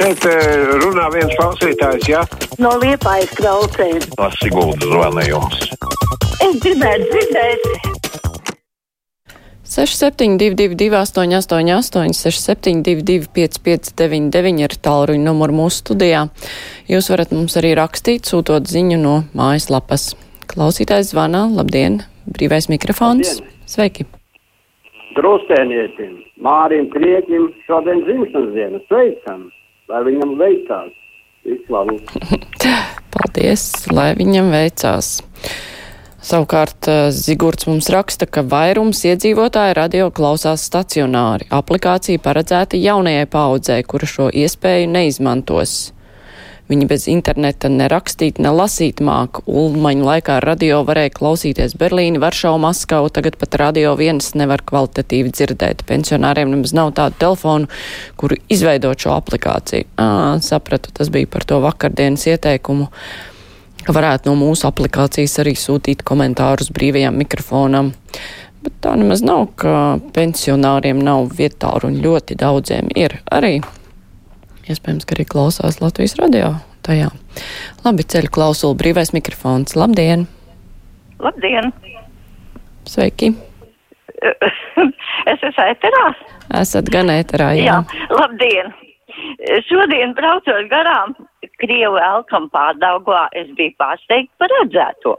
šeit eh, runā viens klausītājs, jā? No liepājas klausēs. Tas Siguldas zvanījums. Es gribētu dzirdēt. 6722, 888, 672, 559, ir tālruņa numurs mūsu studijā. Jūs varat mums arī rakstīt, sūtot ziņu no mājaslapas. Klausītājs zvana, labdien, brīvais mikrofons. Labdien. Sveiki! Krustēnietim, Mārim Krieķim šodien dzimšanas diena. Sveicam, lai viņam veicās. Vislabu. Paldies, lai viņam veicās! Savukārt eh, Zigurds mums raksta, ka vairums iedzīvotāju radio klausās stacionāri. Aplikācija paredzēta jaunajai paudzei, kura šo iespēju neizmantos. Viņi bez interneta ne rakstīt, ne lasīt māku. Ulmaņa laikā radio varēja klausīties Berlīni, Varšavu, Maskavu, tagad pat radio viens nevar kvalitatīvi dzirdēt. Pensionāriem nemaz nav tādu telefonu, kuru izveidot šo aplikāciju. Ā, sapratu, tas bija par to vakardienas ieteikumu ka varētu no mūsu aplikācijas arī sūtīt komentārus brīvajam mikrofonam. Bet tā nemaz nav, ka pensionāriem nav vietālu un ļoti daudziem ir arī. Iespējams, ka arī klausās Latvijas radio tajā. Labi, ceļu klausulu brīvais mikrofons. Labdien! Labdien! Sveiki! es esmu ēterā. Esat gan ēterā, jā. jā. Labdien! Šodien braucot garām Krievu elkam pārdaugā, es biju pārsteigta par redzēto.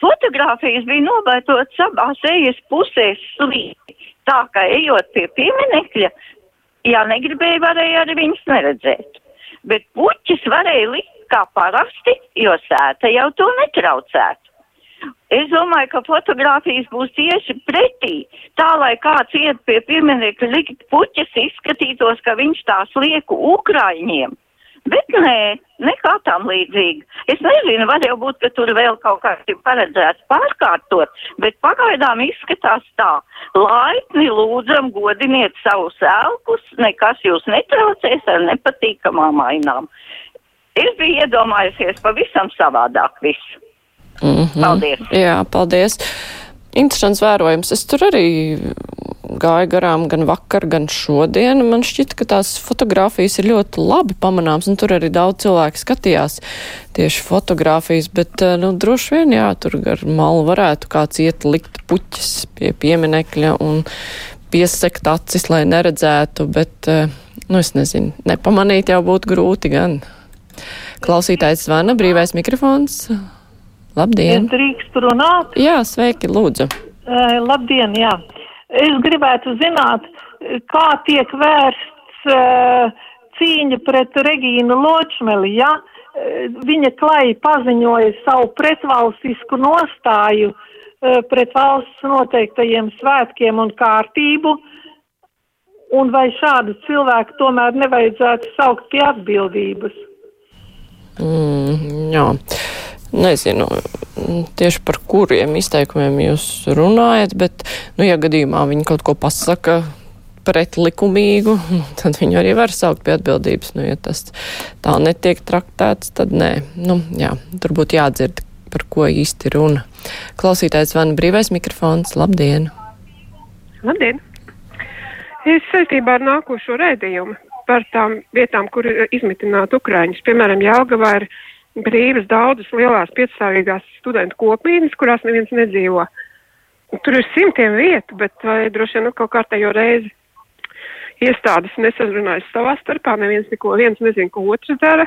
Fotogrāfijas bija nobaitotas abās ejas pusēs slīti, tā ka ejot pie pieminekļa, ja negribēja, varēja arī viņas neredzēt. Bet puķis varēja likt kā parasti, jo sēta jau to netraucētu. Es domāju, ka fotogrāfijas būs tieši pretī. Tā, lai kāds iet pie pieminiekta likt puķes, izskatītos, ka viņš tās lieku Ukraiņiem. Bet nē, nekā tam līdzīga. Es nezinu, var jau būt, ka tur vēl kaut kas ir paredzēts pārkārtot, bet pagaidām izskatās tā. Laipni lūdzam, godiniet savus elkus, nekas jūs netraucēs ar nepatīkamām ainām. Es biju iedomājusies pavisam savādāk visu. Mm -hmm. Paldies! Jā, paldies! Interesants vērojums. Es tur arī gāju garām gan vakar, gan šodien. Man šķita, ka tās fotogrāfijas ir ļoti labi pamanāmas, un tur arī daudz cilvēku skatījās tieši fotogrāfijas, bet, nu, droši vien, jā, tur gar malu varētu kāds iet likt puķis pie pieminekļa un piesekt acis, lai neredzētu, bet, nu, es nezinu, nepamanīt jau būtu grūti gan. Klausītājs zvana, brīvais mikrofons. Labdien! Es drīkstu runāt? Jā, sveiki, lūdzu. Uh, labdien, jā. Es gribētu zināt, kā tiek vērsts uh, cīņa pret Regīnu Ločmeli, ja uh, viņa klai paziņoja savu pretvalstisku nostāju uh, pret valsts noteiktajiem svētkiem un kārtību, un vai šādu cilvēku tomēr nevajadzētu saukt pie atbildības? Mm, jā. Nezinu tieši par kuriem izteikumiem jūs runājat, bet, nu, ja gadījumā viņi kaut ko pasaka pretlikumīgu, tad viņu arī var saukt pie atbildības. Nu, ja tas tā netiek traktēts, tad nē. Nu, jā, tur būtu jādzird, par ko īsti runa. Klausītājs vana brīvais mikrofons. Labdien! Labdien! Es saistībā ar nākošo rēdījumu par tām vietām, kur ir izmitināti Ukraiņus. Piemēram, Jālgavā ir brīvas daudzas lielās piecstāvīgās studentu kopmītnes, kurās neviens nedzīvo. Tur ir simtiem vietu, bet vai droši vien nu, kaut kārtējo reizi iestādes nesazrunājas savā starpā, neviens neko, viens nezin, ko otrs dara,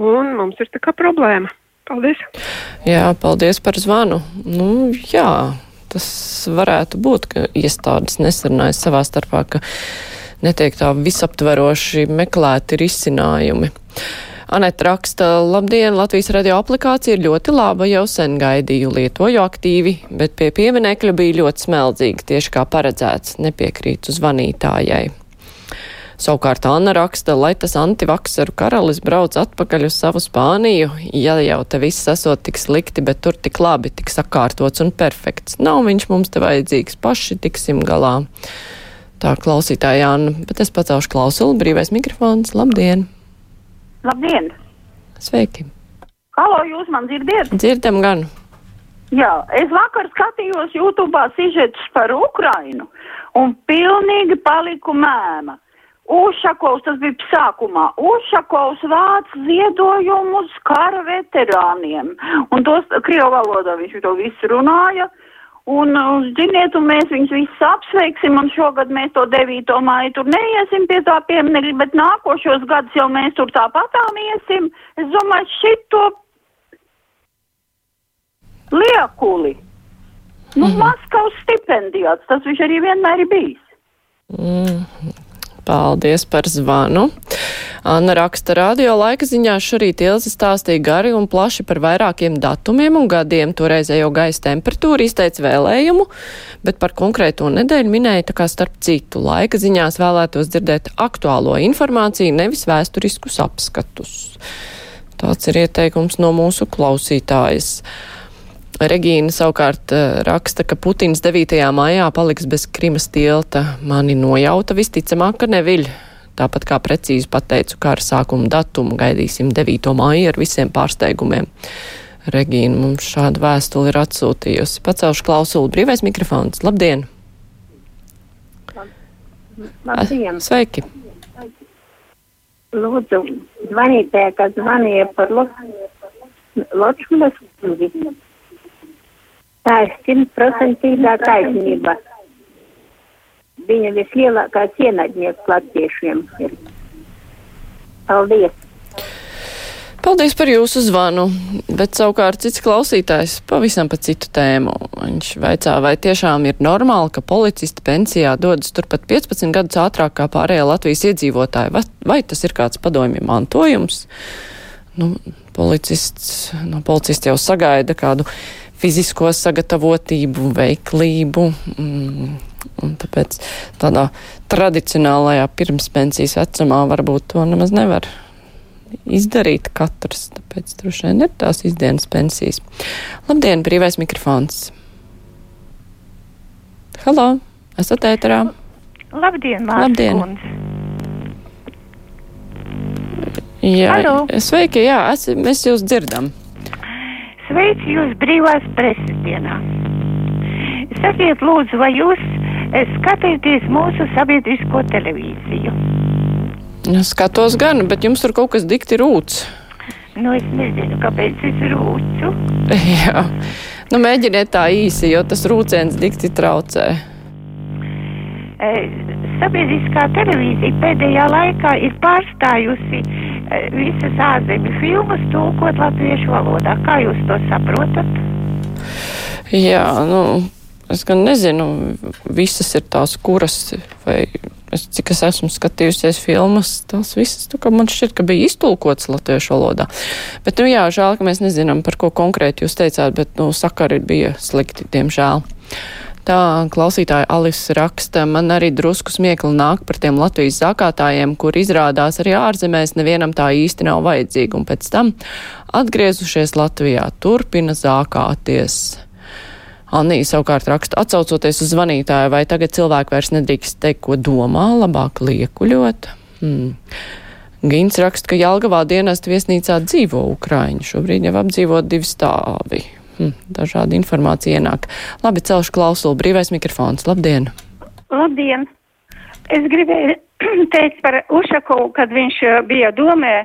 un mums ir tā kā problēma. Paldies! Jā, paldies par zvanu. Nu, jā, tas varētu būt, ka iestādes nesarunājas savā starpā, ka netiek tā visaptveroši meklēti risinājumi. Aneta raksta, labdien, Latvijas radio aplikācija ir ļoti laba, jau sen gaidīju, lietoju aktīvi, bet pie pieminekļa bija ļoti smeldzīga, tieši kā paredzēts, nepiekrītu zvanītājai. Savukārt Anna raksta, lai tas antivaksaru karalis brauc atpakaļ uz savu Spāniju, ja jau te viss esot tik slikti, bet tur tik labi, tik sakārtots un perfekts. Nav viņš mums te vajadzīgs, paši tiksim galā. Tā klausītāja Anna, bet es pacelšu klausulu, brīvais mikrofons, labdien! Labdien! Sveiki! Halo, jūs man dzirdiet? Dzirdam gan! Jā, es vakar skatījos YouTube sižetus par Ukrainu un pilnīgi paliku mēma. Ušakovs, tas bija sākumā, Ušakovs vāc ziedojumus kara veterāniem, un tos Krievu valodā viņš to visu runāja. Un, uh, ziniet, un mēs viņus visus apsveiksim, un šogad mēs to 9. māju tur neiesim pie tā pieminiekļa, bet nākošos gadus jau mēs tur tāpatām iesim. Es domāju, šito liekuli. Nu, mm -hmm. Maskavas stipendijāts, tas viņš arī vienmēr ir bijis. Mm. Paldies par zvanu. Anna raksta radio laika ziņā šorīt Ilze stāstīja gari un plaši par vairākiem datumiem un gadiem. Toreizējo gaisa temperatūru izteica vēlējumu, bet par konkrēto nedēļu minēja tā kā starp citu. Laika ziņās vēlētos dzirdēt aktuālo informāciju, nevis vēsturiskus apskatus. Tāds ir ieteikums no mūsu klausītājas. Regīna savukārt eh, raksta, ka Putins 9. maijā paliks bez Krimas tilta. Mani nojauta visticamāk, ka neviļ. Tāpat kā precīzi pateicu, kā ar sākuma datumu gaidīsim 9. māju ar visiem pārsteigumiem. Regīna mums šādu vēstuli ir atsūtījusi. Pacelšu klausuli brīvais mikrofons. Labdien! Labdien! Sveiki! Lūdzu, zvanītāja, kad zvanīja par Ločmulas kundzi. Tā ir simtprocentīgā taisnība. Viņa vislielākā cienaģnieks latviešiem ir. Paldies! Paldies par jūsu zvanu, bet savukārt cits klausītājs pavisam pa citu tēmu. Viņš vaicā, vai tiešām ir normāli, ka policisti pensijā dodas turpat 15 gadus ātrāk kā pārējie Latvijas iedzīvotāji, vai, vai tas ir kāds padomju mantojums? Nu, policists, no policisti jau sagaida kādu fizisko sagatavotību, veiklību. Mm, un tāpēc tādā tradicionālajā pirmspensijas vecumā varbūt to nemaz nevar izdarīt katrs. Tāpēc droši vien ir tās izdienas pensijas. Labdien, brīvais mikrofons! Halo, esat ēterā? Labdien, Mārta Labdien. Jā, Halo. sveiki, jā, es, mēs jūs dzirdam. Sveicu jūs brīvās preses dienā. Sakiet, lūdzu, vai jūs eh, skatāties mūsu sabiedrisko televīziju? Nu, Skatos gan, bet jums tur kaut kas dikti rūts. Nu, es nezinu, kāpēc es rūcu. Jā, nu mēģiniet tā īsi, jo tas rūciens dikti traucē. Eh, Sabiedriskā televīzija pēdējā laikā ir pārstājusi eh, visas ārzemju filmas tulkot latviešu valodā. Kā jūs to saprotat? Jā, nu, es gan nezinu, visas ir tās, kuras, vai es, cik es esmu skatījusies filmas, tās visas, tu, ka man šķiet, ka bija iztulkots latviešu valodā. Bet, nu jā, žēl, ka mēs nezinām, par ko konkrēti jūs teicāt, bet, nu, sakari bija slikti, diemžēl. Tā klausītāja Alisa raksta, man arī drusku smiekli nāk par tiem Latvijas zakātājiem, kur izrādās arī ārzemēs nevienam tā īsti nav vajadzīga, un pēc tam atgriezušies Latvijā turpina zākāties. Anija savukārt raksta, atsaucoties uz zvanītāju, vai tagad cilvēki vairs nedrīkst teikt, ko domā, labāk liekuļot. Hmm. Gins raksta, ka Jelgavā dienestu viesnīcā dzīvo Ukraiņi, šobrīd jau apdzīvot divi stāvi. Hmm. Dažādi informācija ienāk. Labi, celšu klausulu, brīvais mikrofons, labdien! Labdien! Es gribēju teikt par Ušakovu, kad viņš eh, bija domē.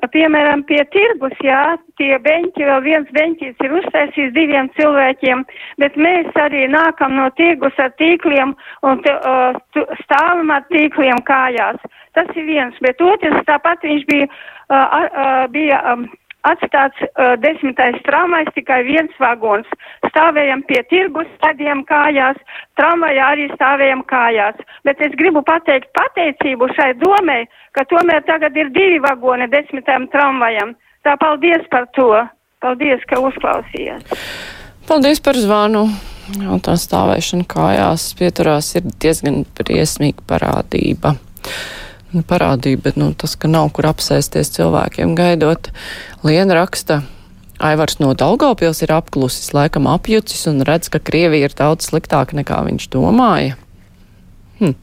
Piemēram, pie tirgus, jā, tie beņķi, vēl viens beņķis ir uztaisījis diviem cilvēkiem, bet mēs arī nākam no tirgus ar tīkliem un te, uh, tu- stāvam ar tīkliem kājās. Tas ir viens, bet otrs tāpat viņš bija, uh, uh, bija um, atstāts uh, desmitais tramvajs, tikai viens vagons. Stāvējam pie tirgus, stādījām kājās, tramvajā arī stāvējam kājās. Bet es gribu pateikt pateicību šai domē, ka tomēr tagad ir divi vagoni desmitajam tramvajam. Tā paldies par to. Paldies, ka uzklausījāt. Paldies par zvanu! Jā, tā stāvēšana kājās pieturās ir diezgan briesmīga parādība. Nu, parādība, bet nu, tas, ka nav kur apsēsties cilvēkiem gaidot. Liena raksta, Aivars no Daugavpils ir apklusis, laikam apjucis un redz, ka Krievija ir daudz sliktāka nekā viņš domāja. Hm.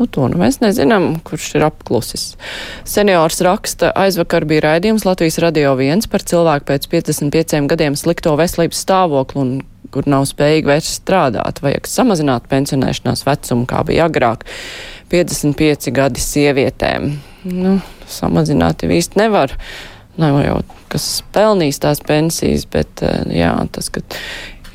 Nu, to nu mēs nezinām, kurš ir apklusis. Seniors raksta, aizvakar bija raidījums Latvijas radio viens par cilvēku pēc 55 gadiem slikto veselības stāvokli un kur nav spējīgi vairs strādāt. Vajag samazināt pensionēšanās vecumu, kā bija agrāk. 55 gadi sievietēm. Nu, samazināt jau īsti nevar. Nav jau kas pelnīs tās pensijas, bet eh, jā, tas, ka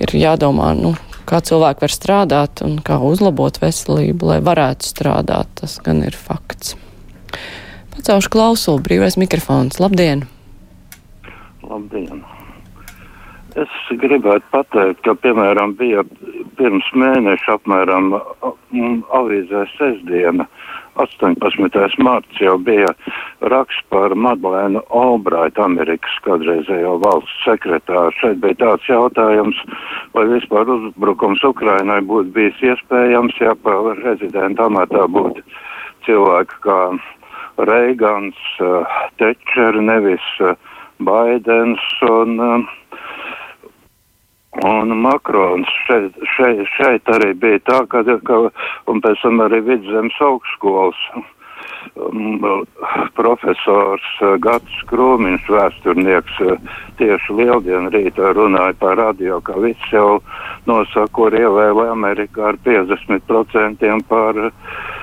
ir jādomā, nu, kā cilvēki var strādāt un kā uzlabot veselību, lai varētu strādāt, tas gan ir fakts. Pacaušu klausulu, brīvais mikrofons. Labdien! Labdien! Es gribētu pateikt, ka, piemēram, bija pirms mēneša apmēram avīzē sestdiena, 18. marts jau bija raksts par Madlēnu Albraitu, Amerikas kādreizējo valsts sekretāru. Šeit bija tāds jautājums, vai vispār uzbrukums Ukrainai būtu bijis iespējams, ja pa rezidenta amatā būtu cilvēki kā Reigans, Tečer, nevis Baidens un uh, Un Makrons šeit, šeit, šeit arī bija tā, ka, ka un pēc tam arī vidzemes augstskolas um, profesors uh, Gats Krūmiņš, vēsturnieks, uh, tieši lieldienu rītā runāja par radio, ka viss jau nosaka, kur ievēlē Amerikā ar 50% par Uh,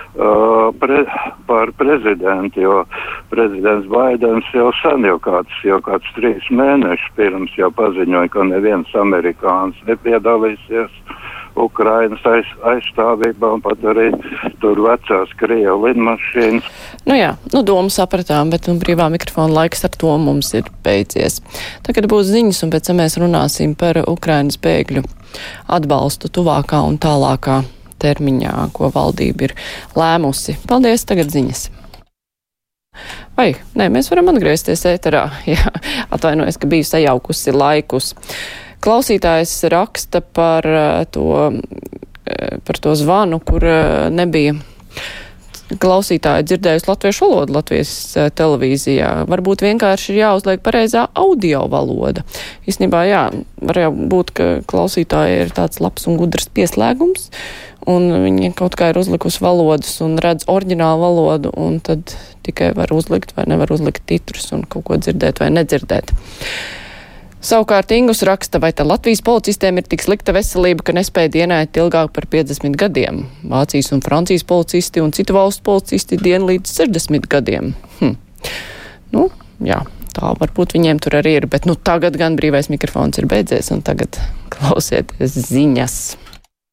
pre, par prezidentu, jo prezidents Baidens jau sen, jau kāds, jau kāds trīs mēnešus pirms jau paziņoja, ka neviens amerikānis nepiedalīsies Ukrainas aiz, aizstāvībā un pat arī tur vecās Krievu lidmašīnas. Nu jā, nu domu sapratām, bet nu, brīvā mikrofona laiks ar to mums ir beidzies. Tagad būs ziņas un pēc tam mēs runāsim par Ukrainas bēgļu atbalstu tuvākā un tālākā termiņā, ko valdība ir lēmusi. Paldies, tagad ziņas. Vai, nē, mēs varam atgriezties ēterā. Jā, atvainojos, ka biju sajaukusi laikus. Klausītājs raksta par eh, to, eh, par to zvanu, kur eh, nebija klausītāji dzirdējusi latviešu valodu Latvijas televīzijā. Varbūt vienkārši ir jāuzliek pareizā audio valoda. Īsnībā, jā, var jau būt, ka klausītāji ir tāds labs un gudrs pieslēgums, un viņi kaut kā ir uzlikusi valodas un redz oriģinālu valodu, un tad tikai var uzlikt vai nevar uzlikt titrus un kaut ko dzirdēt vai nedzirdēt. Savukārt Ingus raksta, vai tā Latvijas policistiem ir tik slikta veselība, ka nespēja dienēt ilgāk par 50 gadiem. Vācijas un Francijas policisti un citu valstu policisti dien līdz 60 gadiem. Hm. Nu, jā, tā varbūt viņiem tur arī ir, bet nu tagad gan brīvais mikrofons ir beidzies un tagad klausieties ziņas.